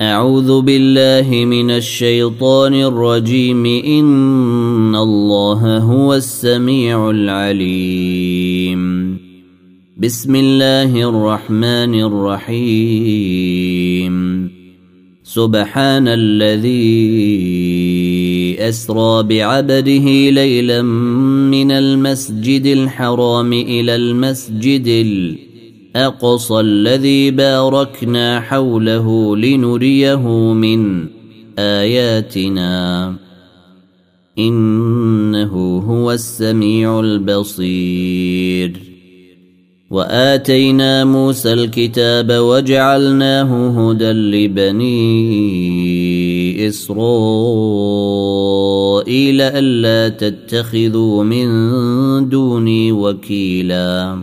أعوذ بالله من الشيطان الرجيم. إن الله هو السميع العليم. بسم الله الرحمن الرحيم. سبحان الذي أسرى بعبده ليلا من المسجد الحرام إلى المسجد الحرام أقصى الذي باركنا حوله لنريه من آياتنا. إنه هو السميع البصير. وآتينا موسى الكتاب وجعلناه هدى لبني إسرائيل ألا تتخذوا من دوني وكيلا.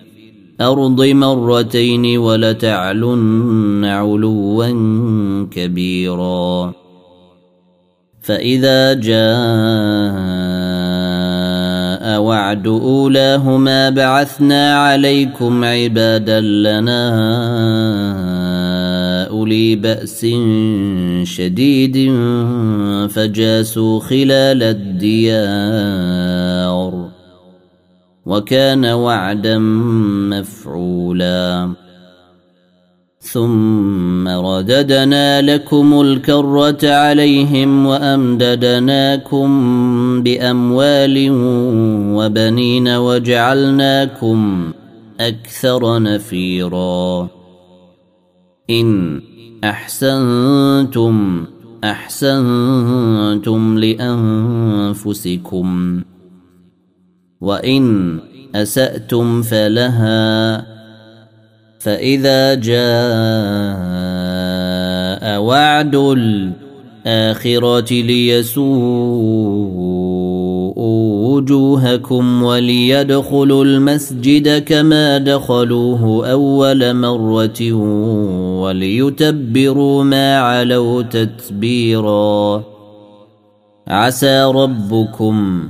الأرض مرتين ولتعلن علوا كبيرا. فإذا جاء وعد أولاهما بعثنا عليكم عبادا لنا أولي بأس شديد فجاسوا خلال الديار. وكان وعدا مفعولا. ثم رددنا لكم الكرة عليهم وأمددناكم بأموال وبنين وجعلناكم أكثر نفيرا. إن أحسنتم أحسنتم لأنفسكم. وإن أسأتم فلها فإذا جاء وعد الآخرة ليسوءوا وجوهكم وليدخلوا المسجد كما دخلوه أول مرة وليتبروا ما علوا تتبيرا. عسى ربكم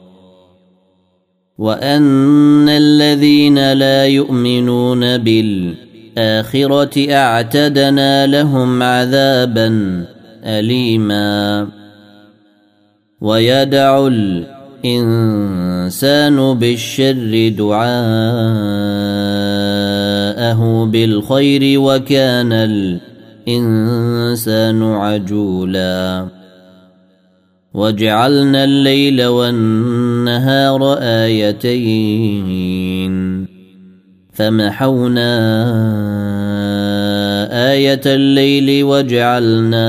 وان الذين لا يؤمنون بالاخره اعتدنا لهم عذابا اليما ويدع الانسان بالشر دعاءه بالخير وكان الانسان عجولا وجعلنا الليل والنهار آيتين. فمحونا آية الليل وجعلنا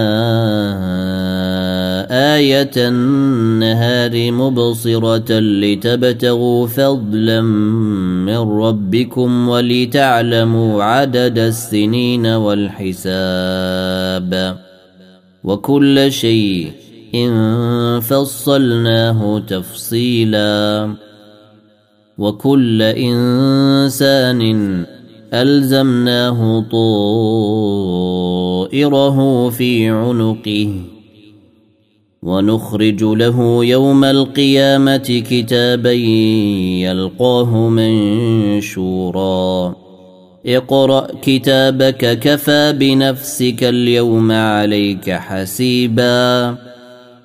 آية النهار مبصرة لتبتغوا فضلا من ربكم ولتعلموا عدد السنين والحساب. وكل شيء إن فصلناه تفصيلا. وكل إنسان ألزمناه طائره في عنقه. ونخرج له يوم القيامة كتابا يلقاه منشورا. اقرأ كتابك كفى بنفسك اليوم عليك حسيباً.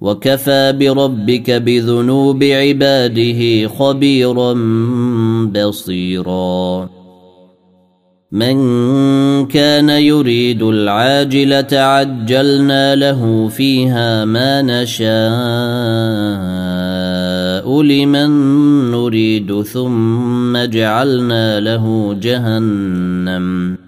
وكفى بربك بذنوب عباده خبيرا بصيرا. من كان يريد العاجلة عجلنا له فيها ما نشاء لمن نريد ثم جعلنا له جهنم.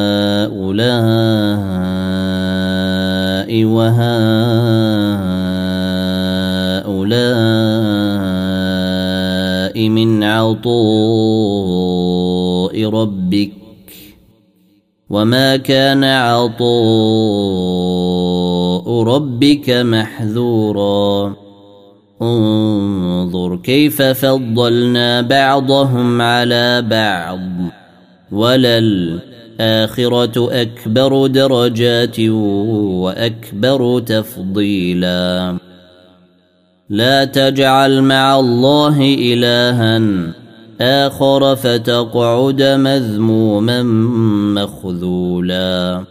وهؤلاء من عطاء ربك وما كان عطاء ربك محذورا. انظر كيف فضلنا بعضهم على بعض. وللآخرة أكبر درجات وأكبر تفضيلا. لا تجعل مع الله إلها آخر فتقعد مذموما مخذولا.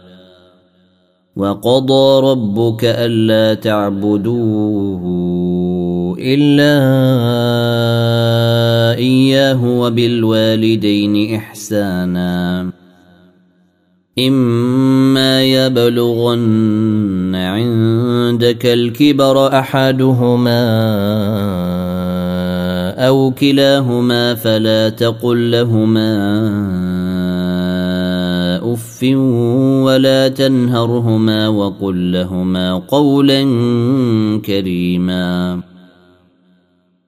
وقضى ربك ألا تعبدوه إلا إياه وبالوالدين إحسانا. إما يبلغن عندك الكبر أحدهما أو كلاهما فلا تقل لهما أف ولا تنهرهما وقل لهما قولا كريما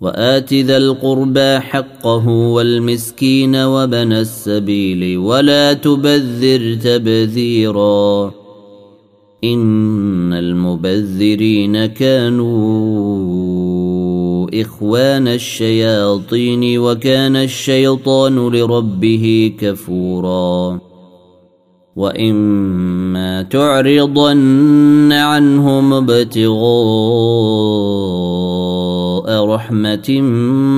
وآت ذا القربى حقه والمسكين وبن السبيل ولا تبذر تبذيرا إن المبذرين كانوا إخوان الشياطين وكان الشيطان لربه كفورا وإما تعرضن عنهم ابتغاء رحمة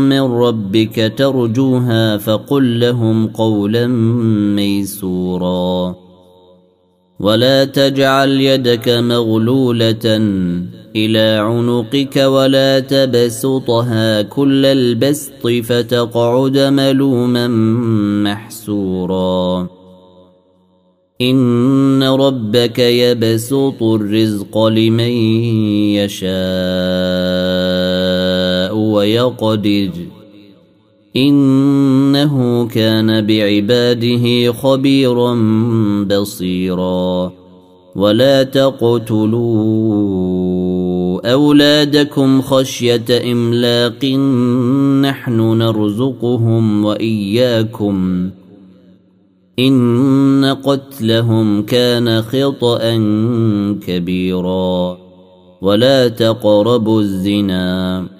من ربك ترجوها فقل لهم قولا ميسورا. ولا تجعل يدك مغلولة إلى عنقك ولا تبسطها كل البسط فتقعد ملوما محسورا. إن ربك يبسط الرزق لمن يشاء. ويقدر. إنه كان بعباده خبيرا بصيرا. ولا تقتلوا أولادكم خشية إملاق. نحن نرزقهم وإياكم. إن قتلهم كان خطأ كبيرا. ولا تقربوا الزنا.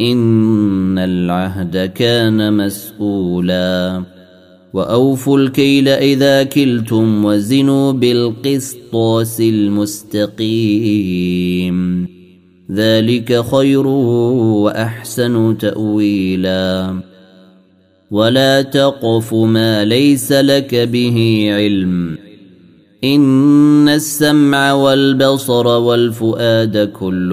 إن العهد كان مسؤولا. وأوفوا الكيل إذا كلتم وزنوا بالقسطاس المستقيم. ذلك خير وأحسن تأويلا. ولا تقف ما ليس لك به علم. إن السمع والبصر والفؤاد كل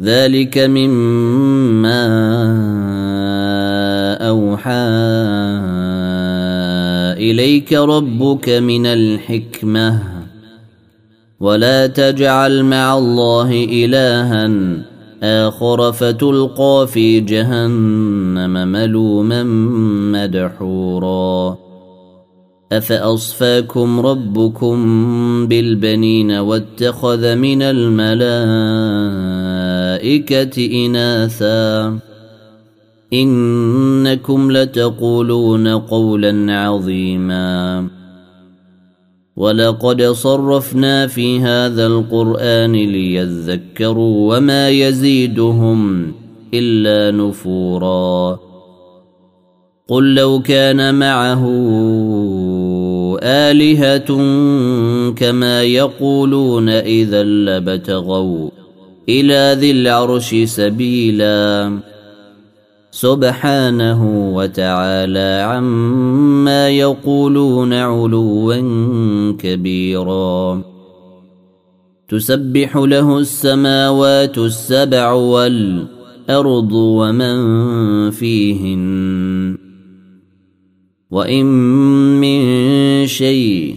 ذلك مما اوحى اليك ربك من الحكمه ولا تجعل مع الله الها اخر فتلقى في جهنم ملوما مدحورا افاصفاكم ربكم بالبنين واتخذ من الملائكه إناثا. إنكم لتقولون قولا عظيما. ولقد صرفنا في هذا القرآن ليذكروا وما يزيدهم إلا نفورا. قل لو كان معه آلهة كما يقولون إذا لبتغوا إلى ذي العرش سبيلا. سبحانه وتعالى عما يقولون علوا كبيرا. تسبح له السماوات السبع والأرض ومن فيهن. وإن من شيء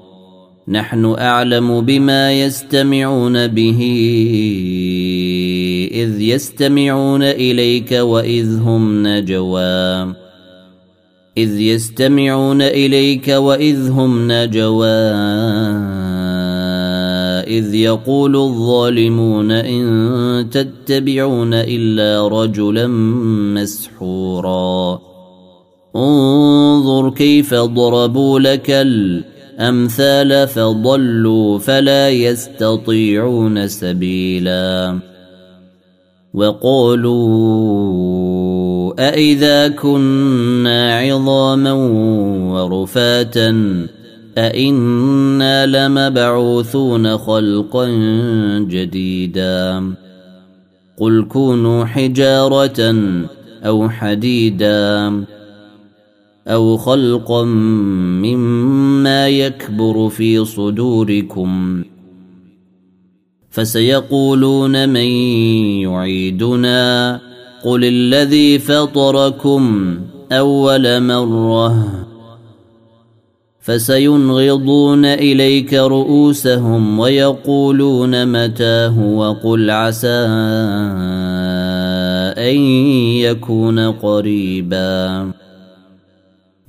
نحن أعلم بما يستمعون به إذ يستمعون إليك وإذ هم نجوى. إذ يستمعون إليك وإذ هم نجوى. إذ يقول الظالمون إن تتبعون إلا رجلا مسحورا. انظر كيف ضربوا لك الأمثال فضلوا فلا يستطيعون سبيلا. وقالوا أإذا كنا عظاما ورفاتا أإنا لمبعوثون خلقا جديدا. قل كونوا حجارة أو حديدا. أو خلقا مما يكبر في صدوركم. فسيقولون من يعيدنا؟ قل الذي فطركم أول مرة. فسينغضون إليك رؤوسهم ويقولون متاه وقل عسى أن يكون قريبا.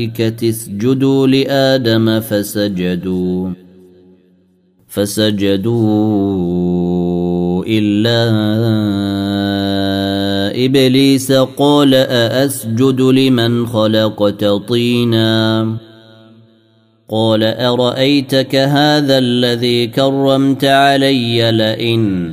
الملائكة اسجدوا لآدم فسجدوا فسجدوا إلا إبليس قال أأسجد لمن خلقت طينا؟ قال أرأيتك هذا الذي كرمت علي لئن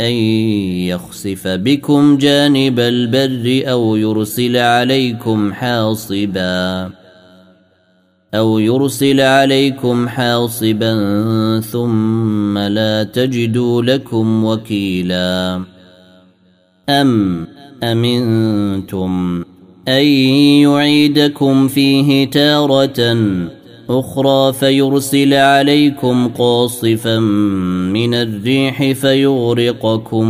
ان يخسف بكم جانب البر أو يرسل عليكم حاصبا أو يرسل عليكم حاصبا ثم لا تجدوا لكم وكيلا ام امنتم ان يعيدكم فيه تاره أخرى فيرسل عليكم قاصفا من الريح فيغرقكم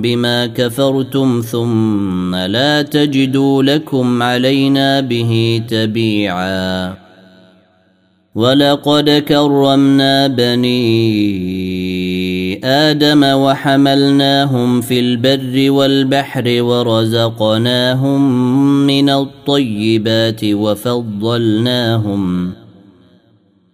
بما كفرتم ثم لا تجدوا لكم علينا به تبيعا. ولقد كرمنا بني آدم وحملناهم في البر والبحر ورزقناهم من الطيبات وفضلناهم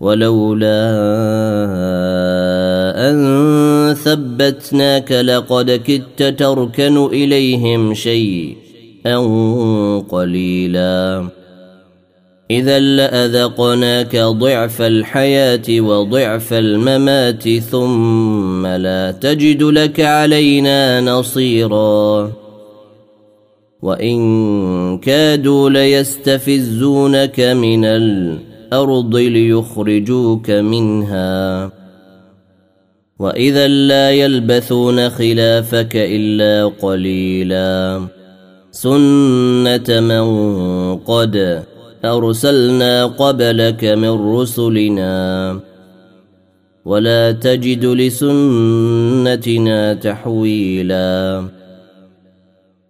ولولا أن ثبتناك لقد كدت تركن إليهم شيئا قليلا. إذا لأذقناك ضعف الحياة وضعف الممات ثم لا تجد لك علينا نصيرا. وإن كادوا ليستفزونك من الأرض ليخرجوك منها. وإذا لا يلبثون خلافك إلا قليلا. سنة من قد أرسلنا قبلك من رسلنا. ولا تجد لسنتنا تحويلا.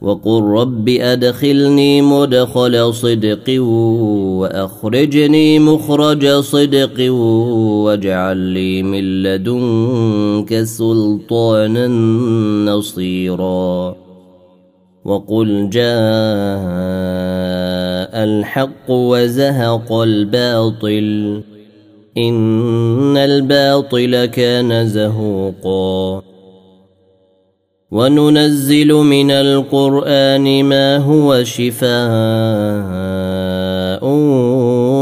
وقل رب أدخلني مدخل صدق وأخرجني مخرج صدق واجعل لي من لدنك سلطانا نصيرا. وقل جاء الحق وزهق الباطل إن الباطل كان زهوقا. وننزل من القرآن ما هو شفاء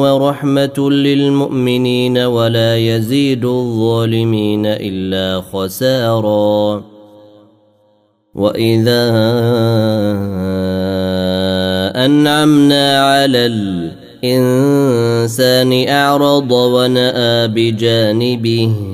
ورحمة للمؤمنين ولا يزيد الظالمين إلا خسارا. وإذا أنعمنا على الإنسان أعرض ونأى بجانبه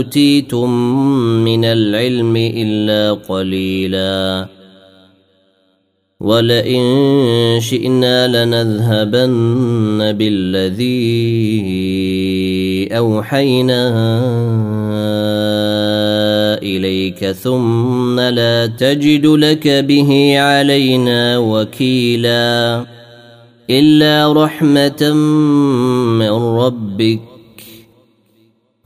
أوتيتم من العلم إلا قليلا. ولئن شئنا لنذهبن بالذي أوحينا إليك ثم لا تجد لك به علينا وكيلا. إلا رحمة من ربك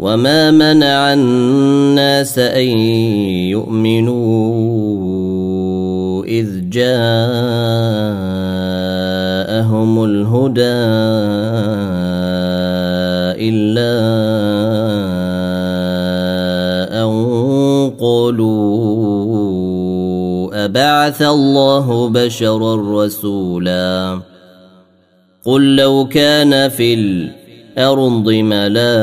وما منع الناس ان يؤمنوا اذ جاءهم الهدى الا ان قالوا ابعث الله بشرا رسولا قل لو كان في الأرض ملائكة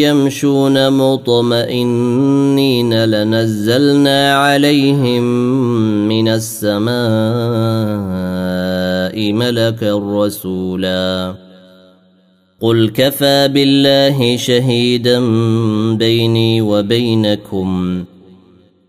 يمشون مطمئنين لنزلنا عليهم من السماء ملكا رسولا. قل كفى بالله شهيدا بيني وبينكم.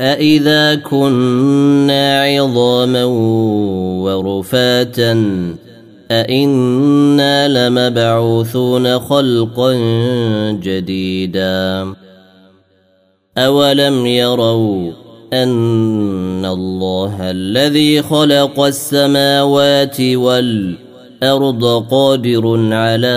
أإذا كنا عظاما ورفاتا أإنا لمبعوثون خلقا جديدا أولم يروا ان الله الذي خلق السماوات والارض قادر على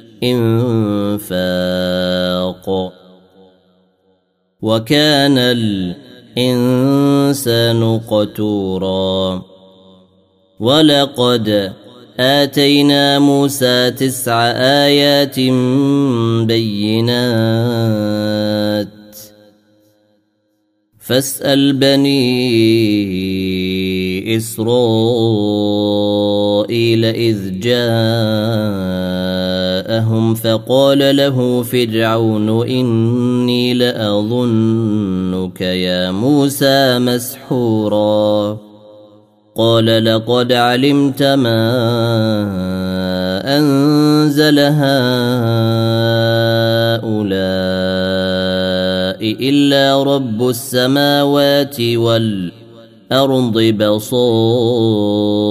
الإنفاق. وكان الإنسان قتورا. ولقد آتينا موسى تسع آيات بينات. فاسأل بني إسرائيل إذ جاءهم فقال له فرعون إني لأظنك يا موسى مسحورا. قال لقد علمت ما أنزل هؤلاء إلا رب السماوات والأرض بصائر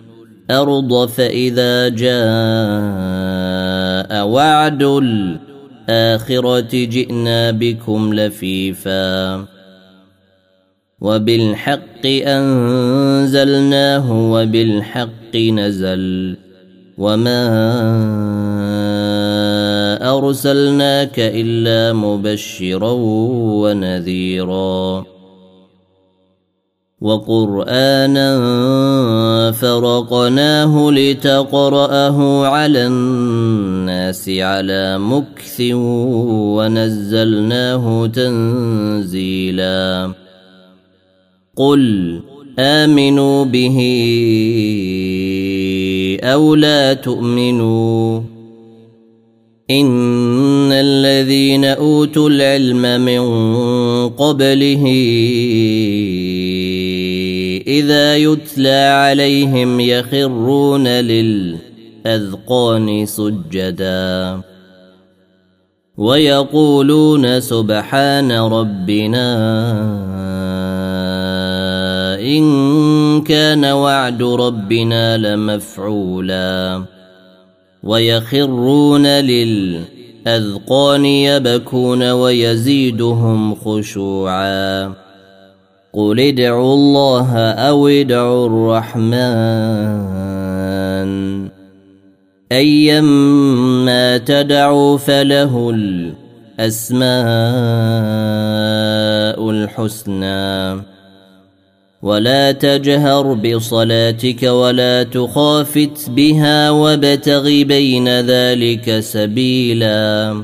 الأرض فإذا جاء وعد الآخرة جئنا بكم لفيفا. وبالحق أنزلناه وبالحق نزل. وما أرسلناك إلا مبشرا ونذيرا. وقرآنا فرقناه لتقرأه على الناس على مكث ونزلناه تنزيلا. قل آمنوا به أو لا تؤمنوا. إن الذين أوتوا العلم من قبله إذا يتلى عليهم يخرون للأذقان سجدا. ويقولون سبحان ربنا إن كان وعد ربنا لمفعولا. ويخرون للأذقان يبكون ويزيدهم خشوعا. قل ادعوا الله أو ادعوا الرحمن ايما تدعوا فله الاسماء الحسنى ولا تجهر بصلاتك ولا تخافت بها وابتغ بين ذلك سبيلا